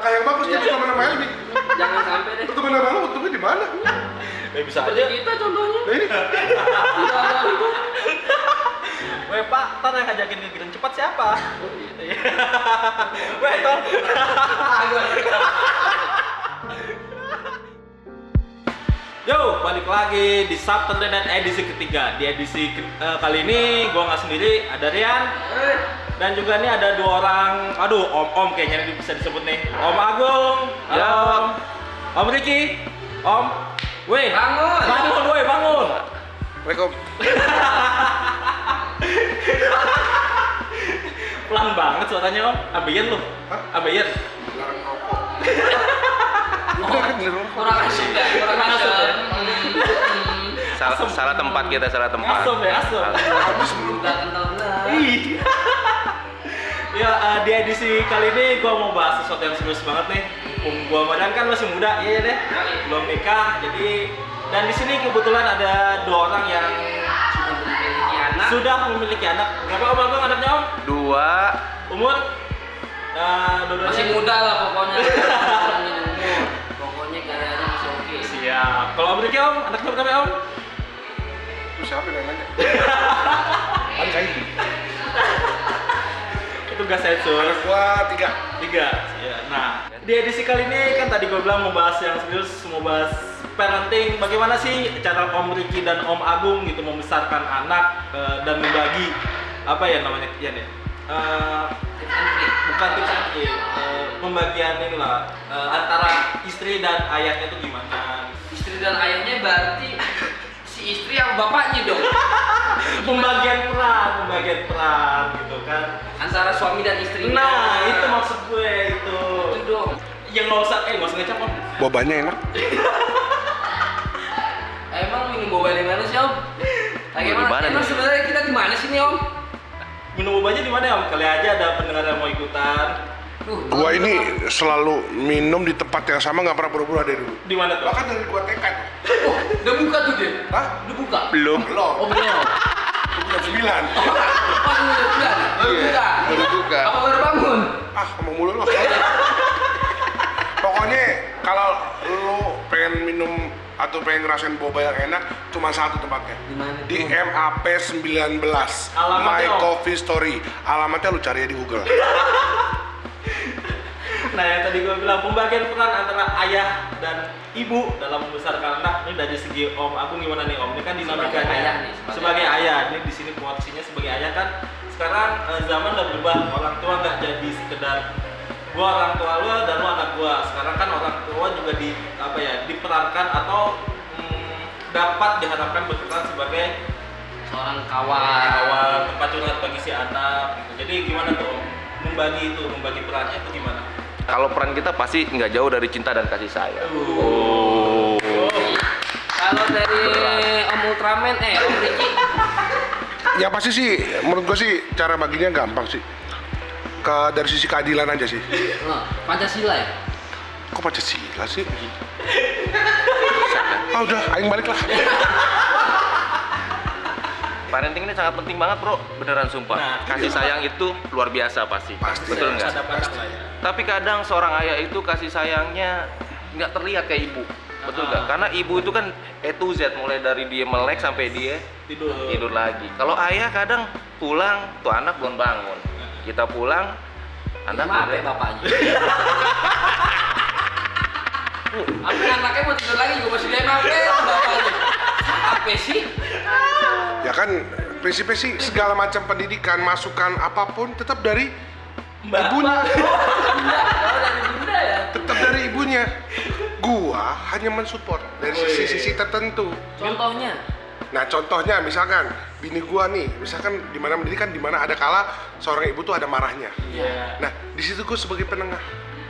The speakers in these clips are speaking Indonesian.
langkah yang bagus Iya. tuh teman sama Helmi. Jangan sampai deh. Lu teman sama lu untungnya di mana? Eh, bisa aja. kita contohnya. Nah ini. Weh Pak, ntar yang ngajakin ke Giring cepat siapa? Iya. Weh, itu. Yo, balik lagi di Subterranean edisi ketiga. Di edisi ke- eh, kali ini gua nggak sendiri, ada Rian Eh, dan juga nih ada dua orang. Aduh, om-om kayaknya ini bisa disebut nih. Om Agung, halo Ya. Om. Om Riki, Om. Weh, Bangun. bangun, weh, bangun. Assalamualaikum. Pelan banget suaranya Om. Abeyen lu. Larang rokok. Rokok. kurang asik ya, kurang ya. Salah, salah tempat kita, salah tempat. Asem ya, asem. Habis belum. Udah kental benar. Ya eh, di edisi kali ini gua mau bahas sesuatu yang serius banget nih. Um, gua badan kan masih muda, iya deh. Belum nikah, jadi dan di sini kebetulan ada dua orang yang Sudah memiliki anak. sudah memiliki anak. Berapa om Agung anaknya om? Dua, Umur? Nah, dua-duanya- Masih muda lah pokoknya. Umur. Pokoknya gayanya masih oke. Siap. Kalau om Riki om, anaknya berapa om? Lu siapa yang nanya? Kan saya. Itu gas sensor. Anak gua tiga. Tiga. Ya, nah, di edisi kali ini kan tadi gue bilang mau bahas yang serius, mau bahas parenting. Bagaimana sih cara Om Riki dan Om Agung gitu membesarkan anak eh, dan membagi apa ya namanya ya nih? Eh, and trick. bukan tips and trick, eh, pembagian ini lah eh, antara istri dan ayahnya itu gimana? Istri dan ayahnya berarti istri yang bapaknya dong. Pembagian peran, pembagian peran gitu kan. Antara suami dan istri. Nah, itu maksud gue itu. Itu dong. Yang nggak usah, eh nggak usah ngecap om. Bobanya enak. Emang minum boba di mana sih om? Di mana Emang sebenarnya kita di mana sih nih om? Minum bobanya di mana om? Kali aja ada pendengar yang mau ikutan. Gua ini selalu minum di tempat yang sama nggak pernah buru-buru dari dulu. Di mana tuh? Bahkan dari gua TK tuh. Oh, udah buka tuh dia. Hah? Udah buka. belum. Belum. Oh belum. Jam sembilan. Oh udah buka. Baru Iya, buka. baru buka. Apa baru bangun? Ah, ngomong mulu lu. Pokoknya kalau lu pengen minum atau pengen ngerasain boba yang enak, cuma satu tempatnya. Di mana? Di MAP 19. Alamatnya, My? Coffee Story. Alamatnya lu cari di Google. Nah yang tadi gue bilang pembagian peran antara ayah dan ibu dalam membesarkan anak ini dari segi Om Agung gimana nih Om? Ini kan dinamikanya Sebagai ayah nih, sebagai, sebagai ayah. Ini di sini posisinya sebagai ayah kan sekarang eh, zaman udah berubah orang tua nggak jadi sekedar gua orang tua lu dan lu anak gua. Sekarang kan orang tua juga di apa ya diperankan atau mm, dapat diharapkan berperan sebagai Seorang kawan. awal tempat curhat bagi si anak gitu. Jadi gimana tuh membagi itu, membagi perannya itu gimana? Kalau peran kita pasti nggak jauh dari cinta dan kasih sayang. Oh. Kalau dari Om Ultraman, eh Om Riki, Ya pasti sih, menurut gua sih cara baginya gampang sih. Ke dari sisi keadilan aja sih. Pancasila ya? Kok Pancasila sih? Ah udah, aing balik lah. Parenting ini sangat penting banget bro, beneran sumpah. Nah, kasih sayang itu luar biasa pasti. Pasti. Betul nggak? Tapi kadang seorang ayah itu kasih sayangnya nggak terlihat kayak ibu. Betul nggak? Ah. Karena ibu itu kan E to Z mulai dari dia melek sampai dia Tidur. tidur lagi. Kalau ayah kadang pulang tuh anak belum bangun. Kita pulang anak Maaf ya bapaknya. Apa anaknya mau tidur lagi juga masih dia maaf ya bapaknya. Apa sih? Ya kan prinsipnya sih segala macam pendidikan, masukan apa pun tetap dari Mbak. ibunya. Ya. Tetap dari ibunya. Gua hanya mensupport dari sisi-sisi tertentu. Contohnya, Nah, contohnya misalkan bini gua nih, misalkan di mana pendidikan di mana ada kala seorang ibu tuh ada marahnya. Iya. Nah, di situ gua sebagai penengah.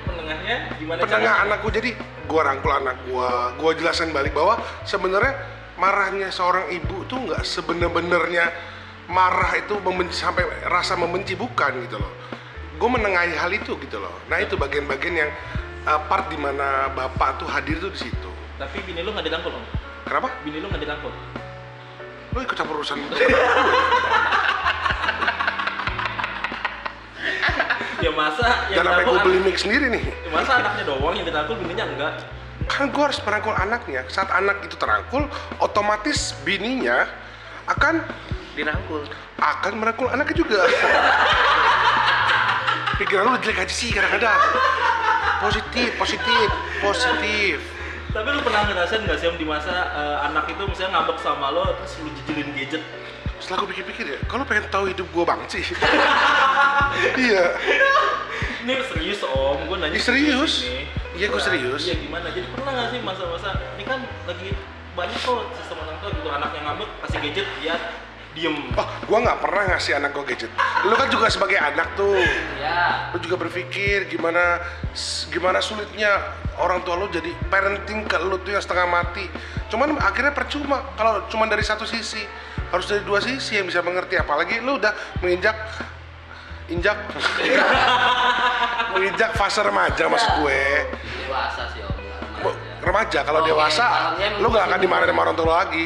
Penengahnya gimana penengah caranya? anakku jadi gua rangkul anak gua gua jelasin balik bahwa sebenarnya marahnya seorang ibu tuh nggak sebenar-benarnya marah itu membenci sampai rasa membenci bukan gitu loh gue menengahi hal itu gitu loh nah itu bagian-bagian yang uh, part di mana bapak tuh hadir tuh di situ Tapi bini lu nggak dirangkul om? kenapa Bini lu nggak dirangkul? lo ikut campur urusan Ya masa yang Jangan sampai gue beli mix sendiri nih. ya masa anaknya doang yang dirangkul bininya enggak? Kan gue harus merangkul anaknya. Saat anak itu terangkul, otomatis bininya akan dirangkul akan merangkul anaknya juga. Pikiran lu jelek aja sih kadang-kadang. Positif, positif, positif. Tapi lu pernah ngerasain nggak sih Om, di masa eh, anak itu misalnya ngambek sama lo terus lu jijilin gadget? Setelah gue pikir-pikir ya, kalau pengen tahu hidup gue banget sih. iya. Ini serius Om, gue nanya Ih, serius? ini. Iya, gua serius. Iya gimana? Jadi pernah nggak sih masa-masa ini kan lagi banyak kok sistem orang tua gitu anak yang ngambek kasih gadget dia diem. Oh, gue nggak pernah ngasih anak gue gadget. Lu kan juga sebagai anak tuh. Ya. Lu juga berpikir gimana gimana sulitnya orang tua lu jadi parenting ke lu tuh yang setengah mati. Cuman akhirnya percuma kalau cuma dari satu sisi. Harus dari dua sisi yang bisa mengerti. Apalagi lu udah menginjak injak menginjak fase remaja maksud gue. Dewasa sih om. Remaja. Remaja kalau Oh, dewasa iya. Lu nggak akan dimarahin sama orang tua lagi.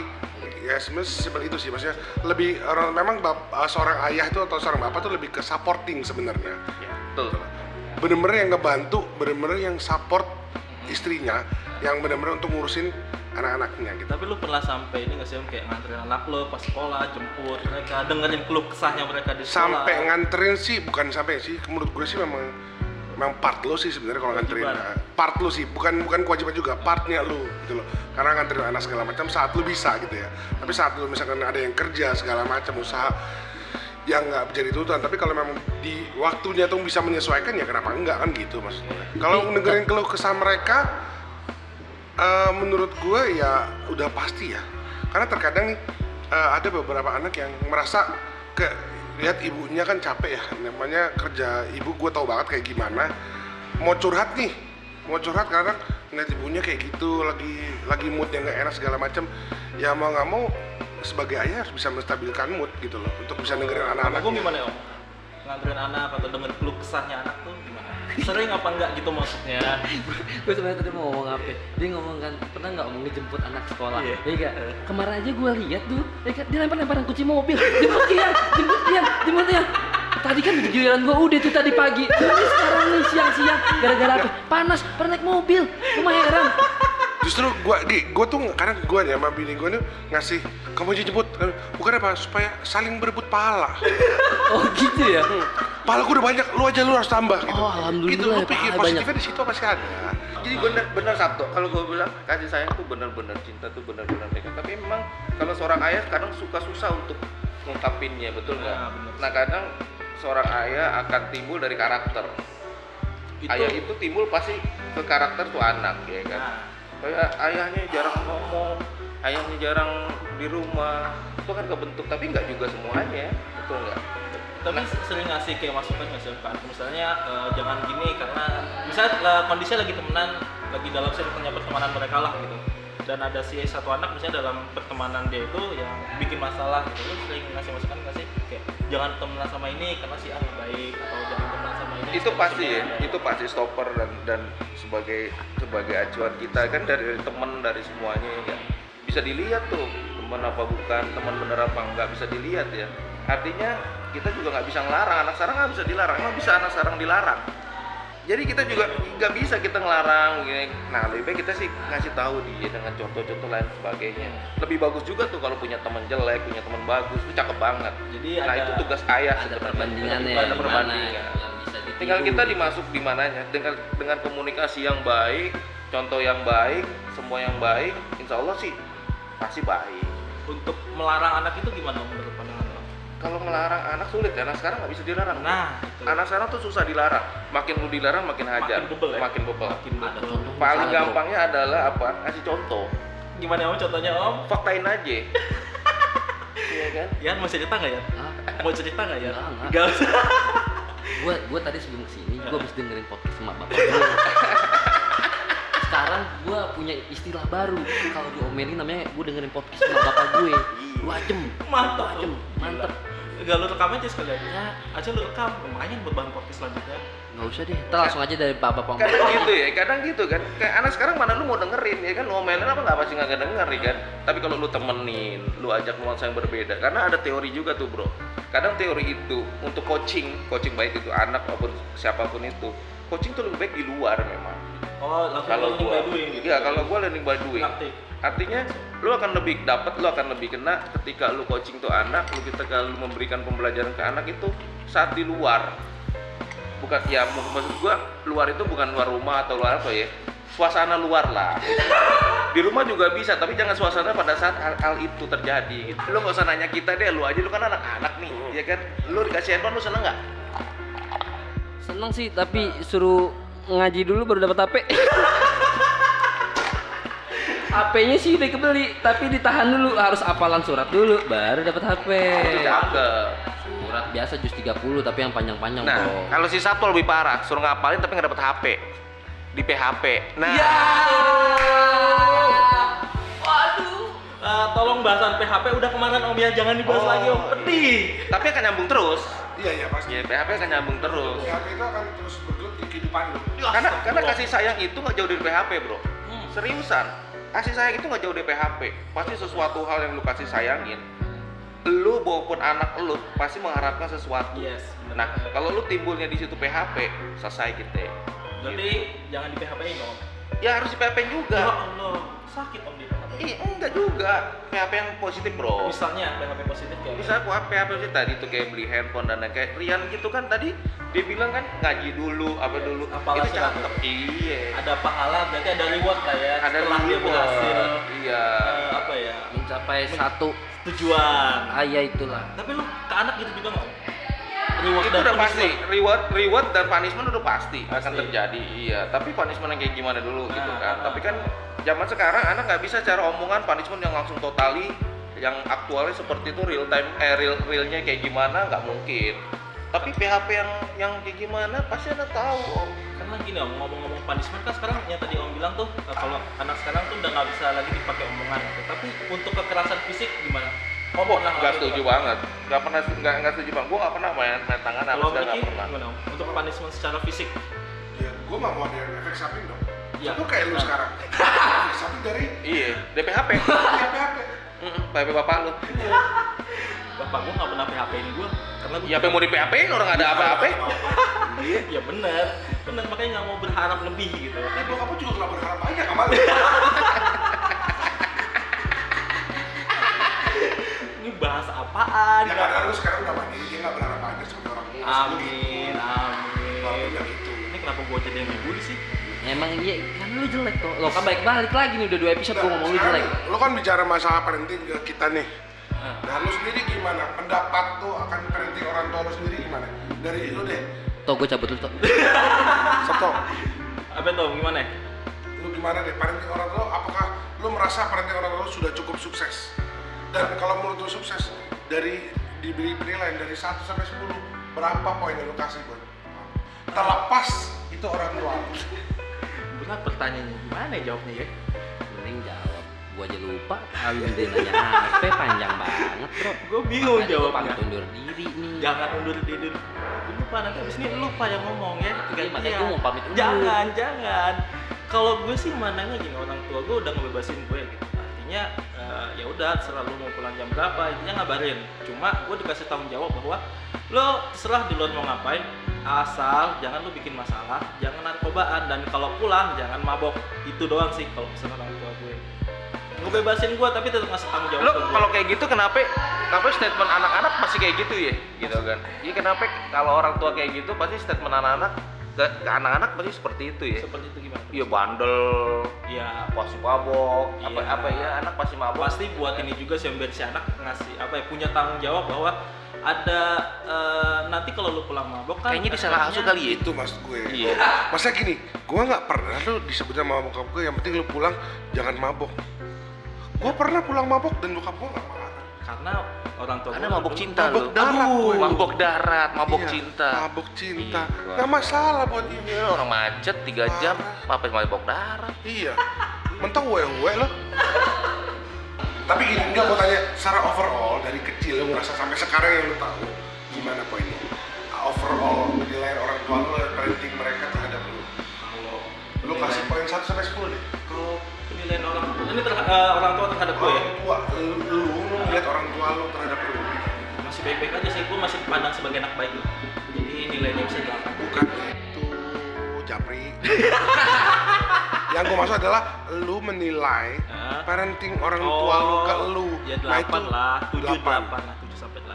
Ya sebenarnya simpel itu sih maksudnya lebih orang memang bap- uh, seorang ayah itu atau seorang bapak tuh lebih ke supporting sebenarnya. ya betul bener-bener yang ngebantu, bener-bener yang support istrinya, yang bener-bener untuk ngurusin anak-anaknya gitu. Tapi lu pernah sampai ini nggak sih kayak nganterin anak lo pas sekolah, jemput mereka, dengerin keluh kesahnya mereka di sekolah. Sampai nganterin sih, bukan sampai sih, menurut gue sih memang memang part lo sih sebenarnya kalau nganterin. Nah, part lo sih, bukan bukan kewajiban juga, partnya lo gitu loh. Karena nganterin anak segala macam saat lo bisa gitu ya. Tapi saat lo misalkan ada yang kerja segala macam usaha yang nggak jadi tuntutan tapi kalau memang di waktunya tuh bisa menyesuaikan ya kenapa enggak kan gitu maksudnya kalau dengerin keluh kesah mereka Eh, menurut gue ya udah pasti ya. Karena terkadang nih eh, ada beberapa anak yang merasa ke lihat ibunya kan capek ya. Namanya kerja ibu gue tahu banget kayak gimana. Mau curhat nih mau curhat kadang ngeliat ibunya kayak gitu lagi lagi moodnya nggak enak segala macam ya mau nggak mau sebagai ayah harus bisa menstabilkan mood gitu loh untuk bisa dengerin Anak anak-anak gue gimana ya Om? Nganterin anak atau denger keluh kesahnya anak tuh gimana? Sering apa enggak gitu maksudnya? gue sebenarnya tadi mau ngomong apa? Dia ngomong kan pernah nggak mau ngejemput anak sekolah? Iya. Iya nggak? Kemarin aja gue lihat tuh, ya kan, dia lempar-lemparan kunci mobil. Jemput Kian, jemput Kian, jemput Kian. Tadi kan giliran gue udah tuh tadi pagi. Ini sekarang nih siang-siang gara-gara apa? Panas, pernah naik mobil. Cuma heran. justru gua di gua tuh karena gua nih sama bini gua nih ngasih kamu aja jemput bukan apa supaya saling berebut pahala Oh gitu ya? Pahala gua udah banyak lu aja lu harus tambah gitu. Oh, alhamdulillah gitu lu ya, pikir positifnya di situ pasti ada. Jadi bener bener Sabto kalau gue bilang kasih sayang tuh bener-bener cinta tuh bener-bener dekat tapi memang kalau seorang ayah kadang suka susah untuk ngungkapinnya betul nggak? Nah, bener. nah kadang seorang ayah akan timbul dari karakter. Itu- ayah itu timbul pasti ke karakter tuh anak ya kan? Nah, kayak ayahnya jarang ngomong ayahnya jarang di rumah. Itu kan kebentuk tapi nggak juga semuanya betul nggak tapi sering ngasih kayak masukan nggak sih Om, ke anak? misalnya eh, jangan gini karena misalnya eh, kondisinya lagi temenan lagi dalam circle-nya pertemanan mereka lah gitu. Dan ada si satu anak misalnya dalam pertemanan dia itu yang bikin masalah gitu. Lu sering ngasih masukan nggak sih? Kayak jangan temenan sama ini karena si A baik atau jangan temenan sama ini itu pasti ya itu pasti stopper dan dan sebagai sebagai acuan kita. Kan dari, teman dari semuanya ya bisa dilihat tuh teman apa bukan teman bener apa nggak bisa dilihat ya. Artinya kita juga nggak bisa ngelarang. Anak sekarang nggak bisa dilarang. Emang bisa anak sekarang dilarang? Jadi kita juga nggak bisa kita ngelarang. Gini. nah lebih baik kita sih ngasih tahu dia dengan contoh-contoh lain sebagainya. Lebih bagus juga tuh kalau punya teman jelek punya teman bagus itu cakep banget. Jadi nah ada itu tugas ayah Ada perbandingannya ada perbandingan. ditiru. tinggal kita dimasuk di mananya. Dengan dengan komunikasi yang baik contoh yang baik semua yang baik insya Allah sih pasti baik. Untuk melarang anak itu gimana menurut? Kalau melarang anak sulit anak sekarang nggak bisa dilarang Nah, itu. anak sekarang tuh susah dilarang makin lu dilarang makin hajar Makin bebel ya? makin bebel makin Ada betul. contoh paling misalnya, bro. gampangnya adalah apa ngasih contoh Gimana Om contohnya Om? faktain aja iya kan Yan mau cerita nggak ya? Hah? Mau cerita nggak ya? Nggak usah. gue gue tadi sebelum ke sini gue habis dengerin podcast sama bapak gue sekarang gue punya istilah baru kalau diomelin namanya gue dengerin podcast sama bapak gue dua jam Mantap. dua jam mantep Gak lu rekam aja sekalian. Ya, aja lu rekam. Lumayan buat bahan podcast selanjutnya. nggak usah deh ntar langsung aja dari bapak bapak kadang gitu ya kadang gitu kan kayak anak sekarang mana lu mau dengerin ya kan lu ngomelin apa nggak pasti nggak denger ya kan tapi kalau lu temenin lu ajak nuansa yang berbeda karena ada teori juga tuh bro kadang teori itu untuk coaching coaching baik itu anak maupun siapa pun itu coaching tuh lebih baik di luar memang Oh, kalau gua by doing gitu. iya kalau gua learning by doing Praktik. Artinya lu akan lebih dapat lu akan lebih kena ketika lu coaching tuh anak lu ketika lu memberikan pembelajaran ke anak itu saat di luar. Bukan ya mak- maksud gua luar itu bukan luar rumah atau luar apa ya suasana luar lah. Di rumah juga bisa tapi jangan suasana pada saat hal, hal itu terjadi gitu. lu nggak usah nanya kita deh lu aja lu kan anak-anak nih ya kan? Lu dikasih handphone lu seneng nggak? Seneng sih, tapi suruh ngaji dulu baru dapat HP. HP-nya sih udah kebeli, tapi ditahan dulu harus hafalan surat dulu baru dapat HP. itu Surat biasa jus 30 tapi yang panjang-panjang nah bro. kalau si satu lebih parah suruh ngapalin tapi nggak dapet HP di PHP nah Waduh. Eh, tolong bahasan PHP udah kemarin Om ya, jangan dibahas Oh, lagi Om. iya. Pedih. tapi akan nyambung terus Iya iya pasti. ya PHP akan nyambung terus PHP itu akan terus bergelut di kehidupan lu. karena karena kasih sayang itu nggak jauh dari PHP bro Hmm. seriusan kasih sayang itu nggak jauh dari PHP pasti sesuatu hal yang lu kasih sayangin lu maupun anak lu pasti mengharapkan sesuatu Yes. bener. nah kalau lu timbulnya di situ PHP selesai kita Berarti jangan di PHP-in dong. Ya harus di PHP Ya juga Allah, sakit Om di PHP. Ih, enggak juga. PHP yang positif bro. Misalnya PHP positif kayak bisa aku apa apa sih tadi tuh kayak beli handphone dan kayak Rian gitu kan. Tadi dia bilang kan ngaji dulu apa dulu. Apalah itu cakep. iya. Ada pahala berarti ada reward lah ya ada setelah dia reward. berhasil iya. eh, apa ya Mencapai satu tujuan. ayah itulah. tapi lu ke anak gitu juga nggak reward itu dan udah pasti. reward reward dan punishment udah pasti, akan Pasti. terjadi iya. Tapi punishment yang kayak gimana dulu gitu Nah, kan. nah. tapi kan zaman sekarang anak nggak bisa cara omongan punishment yang langsung totali yang aktualnya seperti itu real time eh real realnya kayak gimana nggak mungkin. Tapi PHP yang yang kayak gimana pasti anak tahu om. Karena gini om ngomong-ngomong punishment kan sekarang yang tadi om bilang tuh kalau anak sekarang tuh udah nggak bisa lagi dipakai omongan. Gitu. tapi untuk kekerasan fisik gimana Oh, pernah nggak setuju nggak? banget. Nggak pernah, nggak nggak setuju banget. Gue nggak pernah main, main tangan sekali Miki nggak pernah. gimana untuk punishment secara fisik Ya, gue mah mau ada efek samping dong. Iya. Itu kayak lu sekarang. efek samping dari Iya, DPHP. ya, PHP. PHP bapak lu. bapak gua nggak pernah PHP in gua karena gua Ya apa yang mau di PHP orang ada apa-apa. ya benar benar makanya nggak mau berharap lebih gitu Ya, kan bokap lu juga nggak berharap banyak sama lu. bahas apaan Ya karena lu sekarang udah mandiri, dia nggak berharap banyak sebagai orang tua. amin amin gitu. ini kenapa gua jadi yang dibully sih Emang iya kan lu jelek kok. Lo kan balik-balik lagi nih udah dua episode gua ngomong lu jelek. Lu kan bicara masalah parenting ke kita nih. Ah. Nah, lu sendiri gimana? Pendapat tuh akan parenting orang tua lu sendiri gimana? Dari lu deh. Toh gua cabut lu toh. Seto. apa tuh gimana ya? Lu gimana deh parenting orang tua? Apakah lu merasa parenting orang tua lu sudah cukup sukses? Dan kalau menurut lu sukses dari diberi penilaian dari 1 sampai 10 berapa poin yang lu kasih buat? Terlepas itu orang tua. berat pertanyaannya gimana ya jawabnya ya Mending jawab. Gua aja lupa. Alun dia nanya HP panjang banget, Bro. gue bingung Makanya gua jawabnya pamit undur diri nih. jangan undur diri Gua lupa nanti abis ini lupa yang ngomong ya Iya, makanya gua mau pamit undur. jangan jangan kalau gue sih mananya gini orang tua gue udah ngebebasin gue gitu artinya udah selalu mau pulang jam berapa intinya ngabarin cuma gue dikasih tanggung jawab bahwa lo terserah di luar mau ngapain asal jangan lu bikin masalah jangan narkobaan dan kalau pulang jangan mabok itu doang sih kalau pesan orang tua gue ngebebasin gue tapi tetap ngasih tanggung jawab gua. kalau kayak gitu kenapa kenapa statement anak-anak masih kayak gitu ya? Gitu kan. Iya kenapa kalau orang tua kayak gitu pasti statement anak-anak ke, ke anak-anak pasti seperti itu ya. seperti itu gimana Iya bandel, ya pasti mabok, apa Iya. apa ya anak pasti mabok. pasti buat ini juga sih biar si anak ngasih apa ya punya tanggung jawab bahwa ada eh, nanti kalau lu pulang mabok kan Kayaknya disalah asuh kali ya. Itu maksud gue. Iya. Masa gini, gue nggak pernah lu disebut sama bokap gue. Yang penting lu pulang jangan mabok. Gue pernah pulang mabok dan bokap gue nggak marah. karena orang tua Karena mabok dulu- cinta Mabok lu. darat gue. Mabok darat, mabok Iya, cinta. Mabok cinta. Iya. Nggak masalah buat dia. Iya, orang macet 3 jam, apa mabok darat. Iya. Mentok gue gue lo. Tapi gini, enggak mau tanya secara overall dari kecil lu ngerasa sampai sekarang yang lu tahu gimana poinnya? Overall penilaian orang tua lu parenting mereka terhadap lu. kalau Lu kasih poin 1 sampai 10 deh. kalau penilaian orang ini terha- eh, orang tua terhadap gue ya? Orang tua, lu, lu, ngeliat orang tua lu terhadap lu. masih baik-baik aja sih gue masih dipandang sebagai anak baik. Loh jadi nilainya bisa 8 bukan itu Japri. Yang gue maksud adalah lu menilai Hah? parenting orang tua lu ke lu. ya Nah, 8 itu lah 7 delapan. 8 lah 7 sampai 8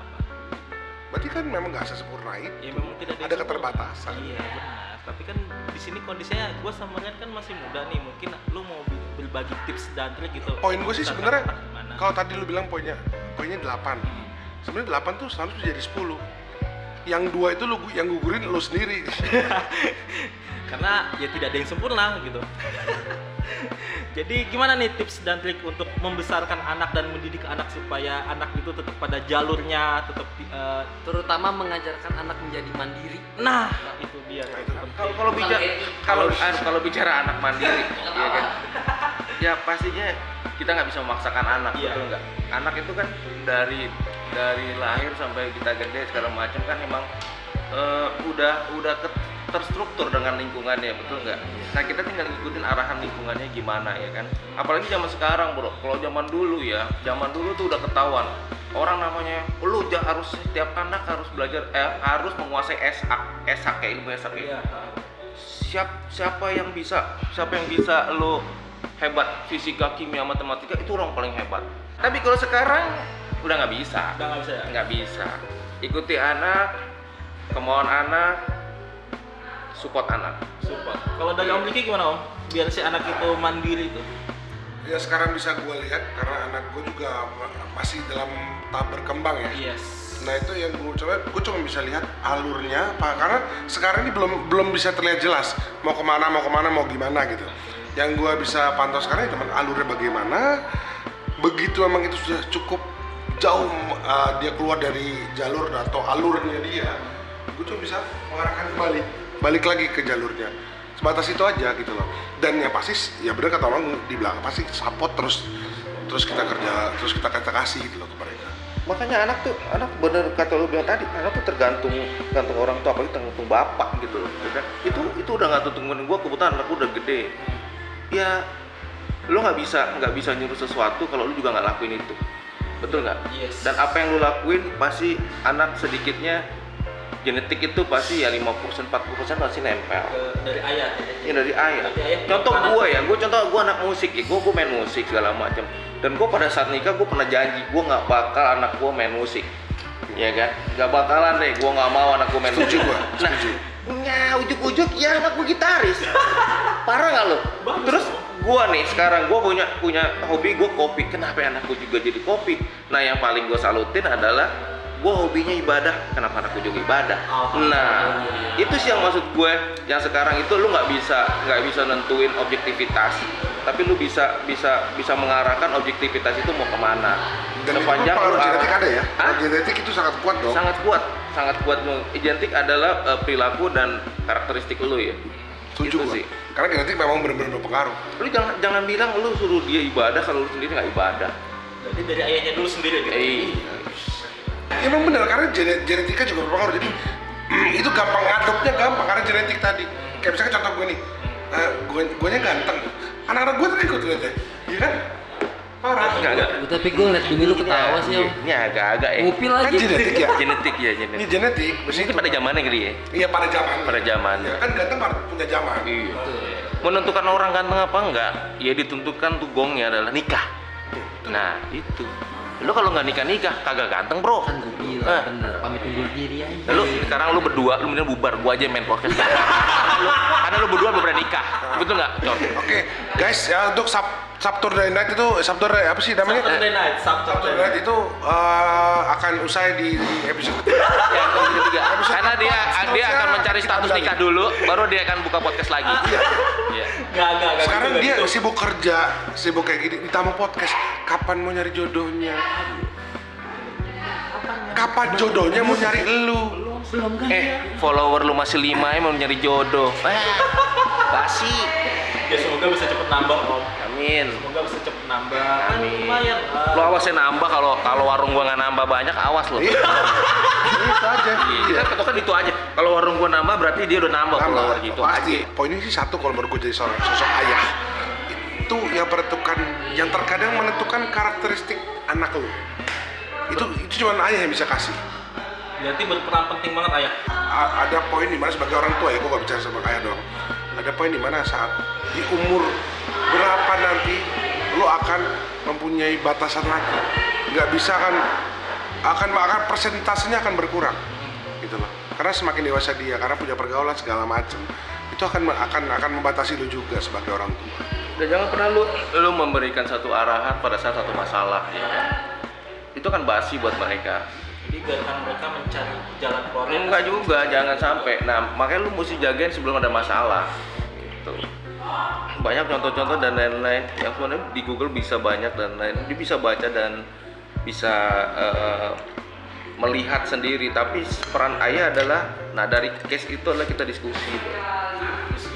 berarti kan memang gak sesempurna itu. Ya memang tidak ada sempurna. keterbatasan. Iya benar. Tapi kan di sini kondisinya gue sama Rian kan masih muda nih mungkin lu mau berbagi tips dan trik gitu. Poin gue sih sebenarnya kalau tadi lu bilang poinnya poinnya 8 sebenarnya 8 tuh seharusnya jadi 10 yang dua itu lu yang gugurin lu sendiri. Karena ya tidak ada yang sempurna gitu. Jadi gimana nih tips dan trik untuk membesarkan anak dan mendidik anak supaya anak itu tetap pada jalurnya tetap eh, Terutama mengajarkan anak menjadi mandiri. nah itu dia. Nah, itu. Kalau kalau bicara kalau anu, kalau bicara anak mandiri, ya kan. Ya pastinya kita nggak bisa memaksakan anak, Iya. betul nggak? Anak itu kan dari dari lahir sampai kita gede segala macam kan emang eh, udah udah ke- terstruktur dengan lingkungannya, betul nggak? Nah kita tinggal ngikutin arahan lingkungannya gimana ya kan? Apalagi zaman sekarang bro, kalau zaman dulu ya, zaman dulu tuh udah ketahuan orang namanya lu harus setiap anak harus belajar eh, harus menguasai esak esak kayak ilmu esak iya ya siap siapa yang bisa siapa yang bisa lo hebat fisika kimia matematika itu orang paling hebat. Tapi kalau sekarang udah nggak bisa. Udah nggak bisa ya? Nggak bisa. Ikuti anak kemauan anak support anak. Support. Kalau dari om Diki gimana om? Biar si anak itu mandiri itu ya sekarang bisa gue lihat karena anak gue juga ma- masih dalam tahap berkembang ya. Yes. Nah itu yang gue coba, gue cuma bisa lihat alurnya, pak. Karena sekarang ini belum belum bisa terlihat jelas mau ke mana, mau ke mana, mau gimana gitu. Yang gue bisa pantau sekarang ya cuma alurnya bagaimana. Begitu memang itu sudah cukup jauh uh, dia keluar dari jalur atau alurnya dia, gue cuma bisa mengarahkan kembali, balik lagi ke jalurnya. Sebatas itu aja gitu loh. Dan yang pasti, ya bener kata orang di belakang pasti support terus terus kita kerja, terus kita kita kasih gitu loh ke mereka. makanya anak tuh anak bener kata lu bilang tadi anak tuh tergantung tergantung orang tua apalagi tergantung bapak gitu loh ya kan? itu itu udah nggak tergantung gue kebetulan anak gua udah gede ya lu nggak bisa nggak bisa nyuruh sesuatu kalau lu juga nggak lakuin itu betul nggak Yes. dan apa yang lu lakuin pasti anak sedikitnya genetik itu pasti ya 50% 40% pasti nempel Ke- dari ayah ini dari ayah. Dari ayah. Contoh gue ya, gue contoh gue anak musik ya, gue gue main musik segala macam. Dan gue pada saat nikah gue pernah janji gue nggak bakal anak gue main musik, ya kan? Gak bakalan deh, gue nggak mau anak gue main musik. gua, Nah, setuju. ya ujuk-ujuk ya anak gue gitaris. Parah nggak lo? Bagus Terus gue nih sekarang gue punya punya hobi gue kopi. Kenapa anak gue juga jadi kopi? Nah yang paling gue salutin adalah gue hobinya ibadah. Kenapa anak gue juga ibadah? Nah itu sih yang maksud gue. Yang sekarang itu lu nggak bisa nggak bisa nentuin objektivitas, tapi lu bisa bisa bisa mengarahkan objektivitas itu mau ke mana. Dan Sepanjang itu pengaruh genetik ada ya? Hah? Genetik itu sangat kuat dong. sangat kuat sangat kuat identik adalah eh, perilaku dan karakteristik lu ya Setuju Itu gua. sih Karena genetik memang benar-benar berpengaruh. lu jangan jangan bilang lu suruh dia ibadah kalau lu sendiri nggak ibadah Berarti dari ayahnya dulu sendiri gitu. eh Emang benar karena gene- genetika juga berpengaruh. Jadi itu gampang ngadopnya gampang karena genetik tadi. Kayak misalnya contoh gue nih, eh, gue gue nya ganteng. Anak-anak gue tuh ikut lihat ya, iya kan? Parah. Enggak, enggak. Tapi gue ngeliat bini lu ketawa sih om. ini agak-agak ya Ngupil Kan lagi. genetik ya. genetik ya Ini genetik genetik. mungkin pada zamannya kali ya Iya pada zaman. pada zaman Ya, kan ganteng pada punya zaman. iya Betul. menentukan orang ganteng apa enggak ya ditentukan tuh gongnya adalah nikah nah itu lu kalau nggak nikah nikah kagak ganteng bro Kan gue Eh. bilang bener. Pamit undur diri aja. lu sekarang lu berdua lu mending bubar gua aja yang main podcast karena lu, karena lu berdua belum pernah nikah betul nggak? Oke, guys, ya untuk sub Saturday Night itu Sabtu apa sih namanya? Saturday night, Sabtu Saturday Night itu eh, akan usai di, di episode ketiga Episode karena dia dia akan mencari status nikah dulu baru dia akan buka podcast lagi Iya. Iya. Enggak, enggak, enggak. Sekarang gitu, dia gitu. sibuk kerja, sibuk kayak gini, ditambah podcast. Kapan mau nyari jodohnya? Kapan jodohnya mau nyari elu? Belum kan? eh follower lu masih lima ya mau nyari jodoh eh basi Ya semoga bisa cepet nambah om. Amin Semoga bisa cepet nambah. Amin. lumayan. lu awasin nambah kalau kalau warung gua nggak nambah banyak awas lo Iya. Itu aja. Iya, kita patokan itu aja. Kalau warung gua nambah berarti dia udah nambah follower gitu. pasti. Poinnya sih satu kalau menurut gue jadi seorang sosok ayah itu yang menentukan, yang terkadang menentukan karakteristik anak lu. Itu itu cuma ayah yang bisa kasih. berarti berperan penting banget ayah A- ada poin di mana sebagai orang tua ya, gue gak bicara sama ayah doang. Ada poin di mana saat di umur berapa nanti lo akan mempunyai batasan lagi. Nggak bisa kan akan akan persentasenya akan berkurang gitu loh. Karena semakin dewasa dia, karena punya pergaulan segala macam, itu akan akan akan membatasi lo juga sebagai orang tua. Dan jangan pernah lu lu memberikan satu arahan pada saat satu masalah ya kan. Itu kan basi buat mereka. jadi biarkan mereka mencari jalan keluar Enggak juga, jangan sampai. Nah, makanya lu mesti jagain sebelum ada masalah. Gitu. Banyak contoh-contoh dan lain-lain yang sebenarnya di Google bisa banyak dan lain. Dia bisa baca dan bisa eh, melihat sendiri. Tapi peran ayah adalah, nah dari case itu adalah kita diskusi.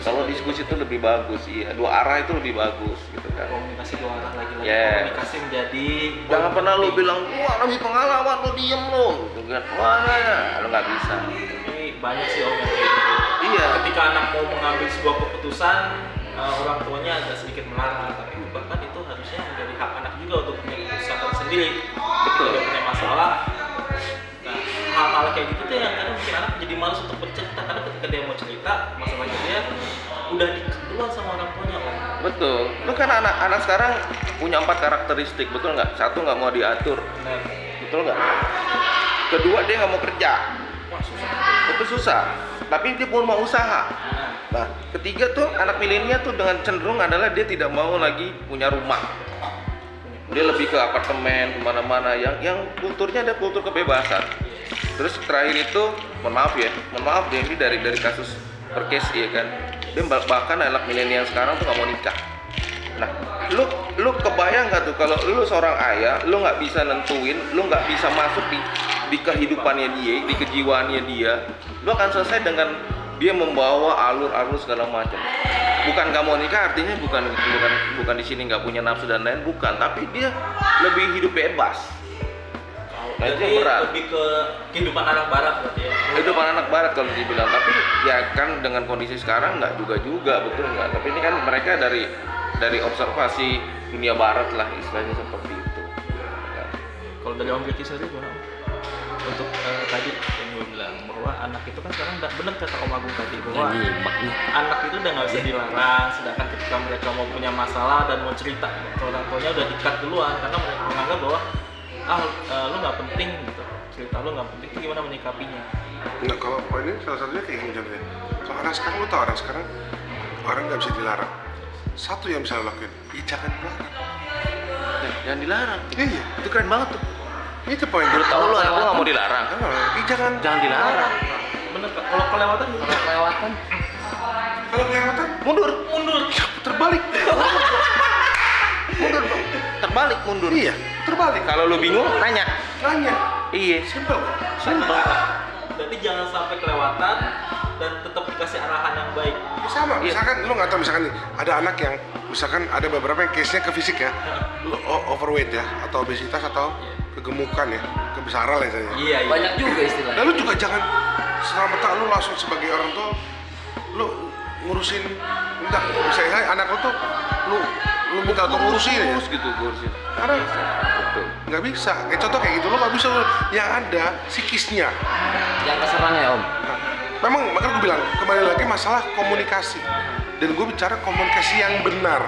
Kalau diskusi itu lebih bagus, iya. Dua arah itu lebih bagus, gitu kan. komunikasi dua arah lagi lagi Yes. komunikasi menjadi Jangan pernah lu bilang, wah lebih pengalaman lu diem lu, gitu kan. Wah, nah, nah. lu nggak bisa. ini banyak sih om yang kayak gitu Iya. ketika anak mau mengambil sebuah keputusan eh, orang tuanya agak sedikit melarang tapi bahkan itu harusnya menjadi hak anak juga untuk punya keputusan sendiri Betul. Dia punya masalah nah hal-hal kayak gitu tuh yang kadang bikin anak jadi malas untuk bercerita karena ketika dia mau cerita masalahnya dia udah duluan sama orang tuanya om Betul. Lu kan anak-anak sekarang punya empat karakteristik, betul nggak? Satu nggak mau diatur, benar betul nggak? Kedua dia nggak mau kerja, wah susah itu susah. Tapi dia pun mau usaha. Nah, ketiga tuh anak milenial tuh dengan cenderung adalah dia tidak mau lagi punya rumah. Dia lebih ke apartemen ke mana-mana yang yang kulturnya ada kultur kebebasan. Terus terakhir itu, mohon maaf ya, mohon maaf ya ini dari dari kasus per case ya kan. Dia bah- bahkan anak milenial sekarang tuh nggak mau nikah. Nah, lu lu kebayang nggak tuh kalau lu seorang ayah, lu nggak bisa nentuin, lu nggak bisa masuk di di kehidupannya dia, di kejiwaannya dia, lu akan selesai dengan dia membawa alur-alur segala macam. Bukan mau nikah artinya bukan bukan bukan di sini nggak punya nafsu dan lain bukan, tapi dia lebih hidup bebas. Nah, itu berat. lebih ke kehidupan anak barat berarti ya Hidup anak barat kalau dibilang, tapi ya kan dengan kondisi sekarang nggak juga juga betul nggak. Tapi ini kan mereka dari dari observasi dunia barat lah istilahnya seperti itu. Ya. Kalau dari Om Ricky sendiri gimana? Untuk eh, tadi bahwa anak itu kan sekarang udah bener kata Om Agung tadi bahwa nyimak nih anak itu udah nggak bisa dilarang sedangkan ketika mereka mau punya masalah dan mau cerita ke orang tuanya udah dikat duluan karena mereka menganggap bahwa ah eh, lu nggak penting gitu cerita lu nggak penting itu gimana menyikapinya Nggak, kalau poin ini salah satunya kayak gini contohnya. Kalau anak sekarang lu tau anak sekarang orang nggak bisa dilarang. Satu yang bisa lo lakuin, ya jangan dilarang. Eh, Jangan dilarang. Iya, Itu keren banget tuh. Itu poin. Menurut tahu lu gua nggak mau dilarang. Iya, jangan Jangan dilarang. bener Kak. kalau kelewatan gimana? kelewatan Kalau kelewatan, Mundur, mundur terbalik. mundur. Terbalik mundur. iya, terbalik. Kalau lu bingung, nanya. Nanya, Iya. simple. Simpel. Berarti jangan sampai kelewatan dan tetap dikasih arahan yang baik. Ya sama, Iya. misalkan lu nggak tahu misalkan nih, ada anak yang misalkan ada beberapa yang case-nya ke fisik ya, lu o- overweight ya, atau obesitas atau kegemukan ya, kebesaran lah istilahnya. Iya, iya. banyak juga istilahnya Dan lu juga jangan selama lu langsung sebagai orang tua lu ngurusin entah misalnya anak lu tuh lu lu minta untuk ngurusin ya gitu ngurusin. karena Betul. nggak bisa kayak contoh kayak gitu lu nggak bisa lu- yang ada psikisnya yang keserang ya om Nah, memang makanya gue bilang kembali lagi masalah komunikasi dan gue bicara komunikasi yang benar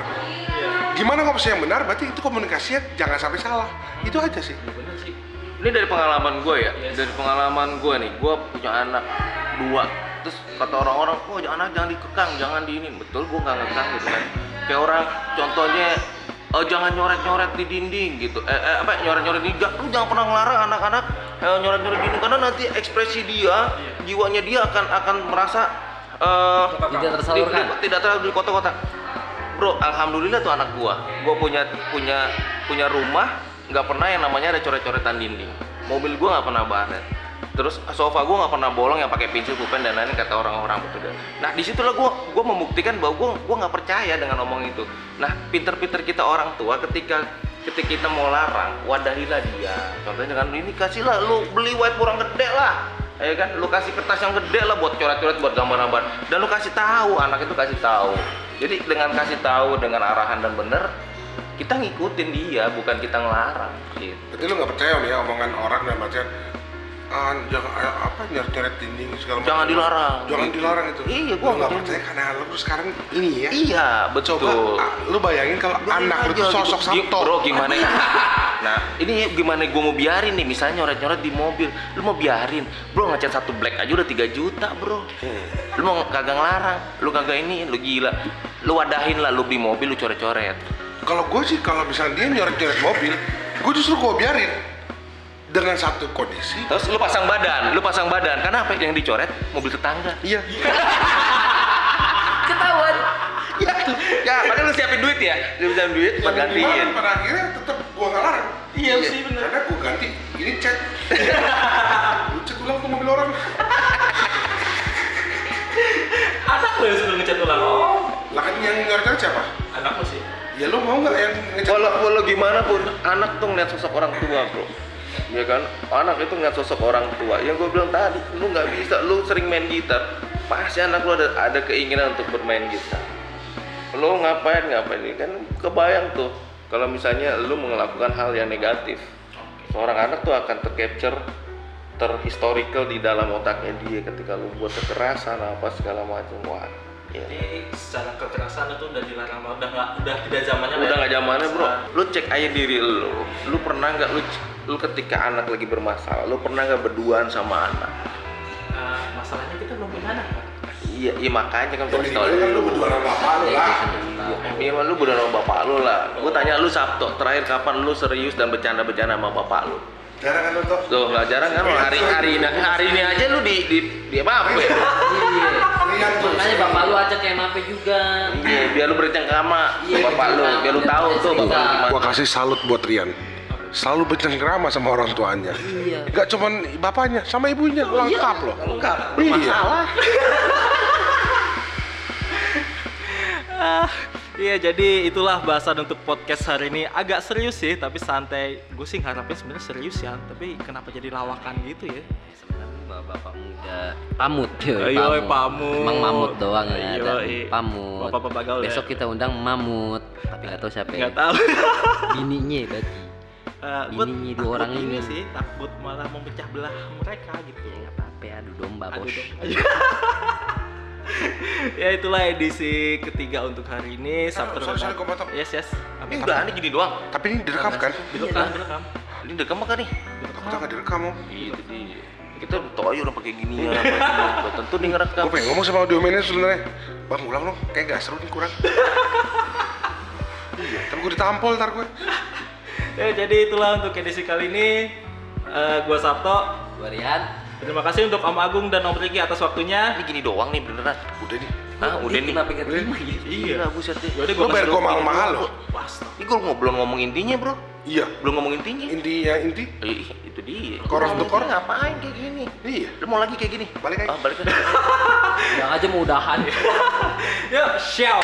gimana komunikasi yang benar? Berarti itu komunikasinya jangan sampai salah. Itu aja sih. Iya. Ini dari pengalaman gue ya, Yes. dari pengalaman gue nih, gue punya anak dua, terus kata orang-orang, oh anak jangan dikekang, jangan di ini, betul gue nggak ngekang gitu kan, kayak orang contohnya, oh jangan nyoret-nyoret di dinding gitu, eh, eh, apa nyoret-nyoret di dinding, lu jangan pernah ngelarang anak-anak eh, nyoret-nyoret di dinding. Karena nanti ekspresi dia, jiwanya dia akan akan merasa eh, Tidak tersalurkan. tidak terlalu di kota-kota. Bro, alhamdulillah tuh anak gua. Gua punya punya punya rumah, nggak pernah yang namanya ada coret-coretan dinding. Mobil gua nggak pernah baret. Terus sofa gua nggak pernah bolong yang pakai pensil pulpen dan lain-lain kata orang-orang betul dan. Nah di situlah gua gua membuktikan bahwa gua gua nggak percaya dengan omong itu. Nah pinter-pinter kita orang tua ketika ketika kita mau larang, wadahilah dia. Contohnya dengan ini kasihlah lu beli whiteboard yang gede lah. Ya kan, lu kasih kertas yang gede lah buat coret-coret buat gambar-gambar dan lu kasih tahu anak itu kasih tahu. Jadi dengan kasih tahu dengan arahan dan bener kita ngikutin dia bukan kita ngelarang gitu. Berarti lu nggak percaya nih ya omongan orang dan artian jangan ah, apa nyoret-nyoret dinding segala macam. Jangan dilarang. Jangan Gitu. dilarang itu. Iya, Gua gua nggak percaya karena lu sekarang ini ya. Iya, betul. Coba ah, lu bayangin kalau anak lu tuh gitu. sosok Gi- Sabto. Bro, gimana? nah, ini gimana gue mau biarin nih, misalnya nyoret-nyoret di mobil, lu mau biarin, bro ngecat satu black aja udah 3 juta bro, lu mau kagak ngelarang, lu kagak ini, lu gila, lu wadahin lah, lu beli mobil, lu coret-coret, Kalau gue sih kalau misalnya dia nyoret-nyoret mobil, gue justru gue biarin dengan satu kondisi. terus lu pasang badan, lu pasang badan, karena apa yang dicoret mobil tetangga, Iya. Ketahuan. ya, ya, padahal lu siapin duit ya, lu siapin duit, buat Yang gantiin, gimana, pada akhirnya tetap gue nggak larang. Iya sih bener. Karena gue ganti, ini cat. lu cek ulang tuh mobil orang. Anak lo yang sudah ngecat ulang. Oh, Lah kan yang nyoret-nyoret siapa? anak lo sih. Ya lu mau nggak yang ngecat? Walau, walau gimana pun anak tuh ngeliat sosok orang tua bro ya kan? Anak itu ngeliat sosok orang tua. Yang gue bilang tadi lu nggak bisa. Lu sering main gitar. Pasti anak lu ada ada keinginan untuk bermain gitar. Lu ngapain ngapain? Ini kan kebayang tuh. Kalau misalnya lu melakukan hal yang negatif seorang anak tuh akan tercapture terhistorical di dalam otaknya dia ketika lu buat kekerasan apa segala macam. Wah ya. Jadi secara kekerasan itu udah dilarang udah nggak udah tidak zamannya. udah ya. nggak zamannya bro. Lu cek aja diri lu. Lu pernah nggak lu lu ketika anak lagi bermasalah lu pernah nggak berduaan sama anak Nah, masalahnya kita belum punya anak kan. iya iya makanya kan gue minimal kan lu berdua sama bapak lu lah. iya minimal lu berdua sama bapak lu lah gue tanya lu Sabto terakhir kapan lu serius dan bercanda-bercanda sama bapak lu Jarang kan lu tuh. tuh nggak jarang kan hari hari ini hari ini aja lu di di di apa ya Iya. Lihat tuh. Makanya bapak lu ajak kayak mape juga. iya biar lu bercengkrama Iya, bapak lu biar lu tahu tuh bapak lu Gua kasih salut buat Rian. Selalu bercengkrama sama orang tuanya. Iya. Gak cuman bapaknya, sama ibunya lengkap loh. lengkap Iya. masalah Ah, Iya jadi itulah bahasan untuk podcast hari ini agak serius sih tapi santai. Gue sih ngarepin sebenarnya serius ya, tapi kenapa jadi lawakan gitu ya? Sebenarnya bapak muda pamut yoi, Yoi, pamut. emang mamut doang ya ada Yoi. pamut Bapak-bapak gaul ya. besok kita undang mamut tapi nggak tahu siapa ya Nggak tahu. bininya berarti Buat Bininya dua takut orang ini. sih takut malah memecah belah mereka gitu. ya nggak apa-apa adu domba Aduh bos dong. ya itulah edisi ketiga untuk hari ini. Sabtu sorry, sorry. Yes yes. ini udah ini gini doang Tapi ini direkam kan? Direkam, direkam. ini direkam apa nih Aku tak direkam om. Itu dia. Kita udah tau aja orang pakai gini ya. Tentu nih ngerekam. Gue pengen ngomong sama audio manager sebenarnya. Bang ulang dong, kayak gak seru nih kurang. iya, tapi gue ditampol ntar gue. Ya jadi itulah untuk edisi kali ini. Eh, gua Sabto. gua Rian Terima kasih untuk Om Agung dan Om Riki atas waktunya. Ini gini doang nih beneran. Udah nih. Ah, udah nih. kenapa nggak terima ya Iya. Gila, buset deh. Yaudah, Lu bayar gue mahal-mahal loh. Ini gue ngomong belum ngomong intinya, Bro. Iya. Belum ngomong intinya. Intinya inti. Eh, itu dia. The core. Ini ngapain kayak gini? Iya. Lu mau lagi kayak gini? Balik aja. Ah, balik aja. yang aja mau udahan Yuk, ciao.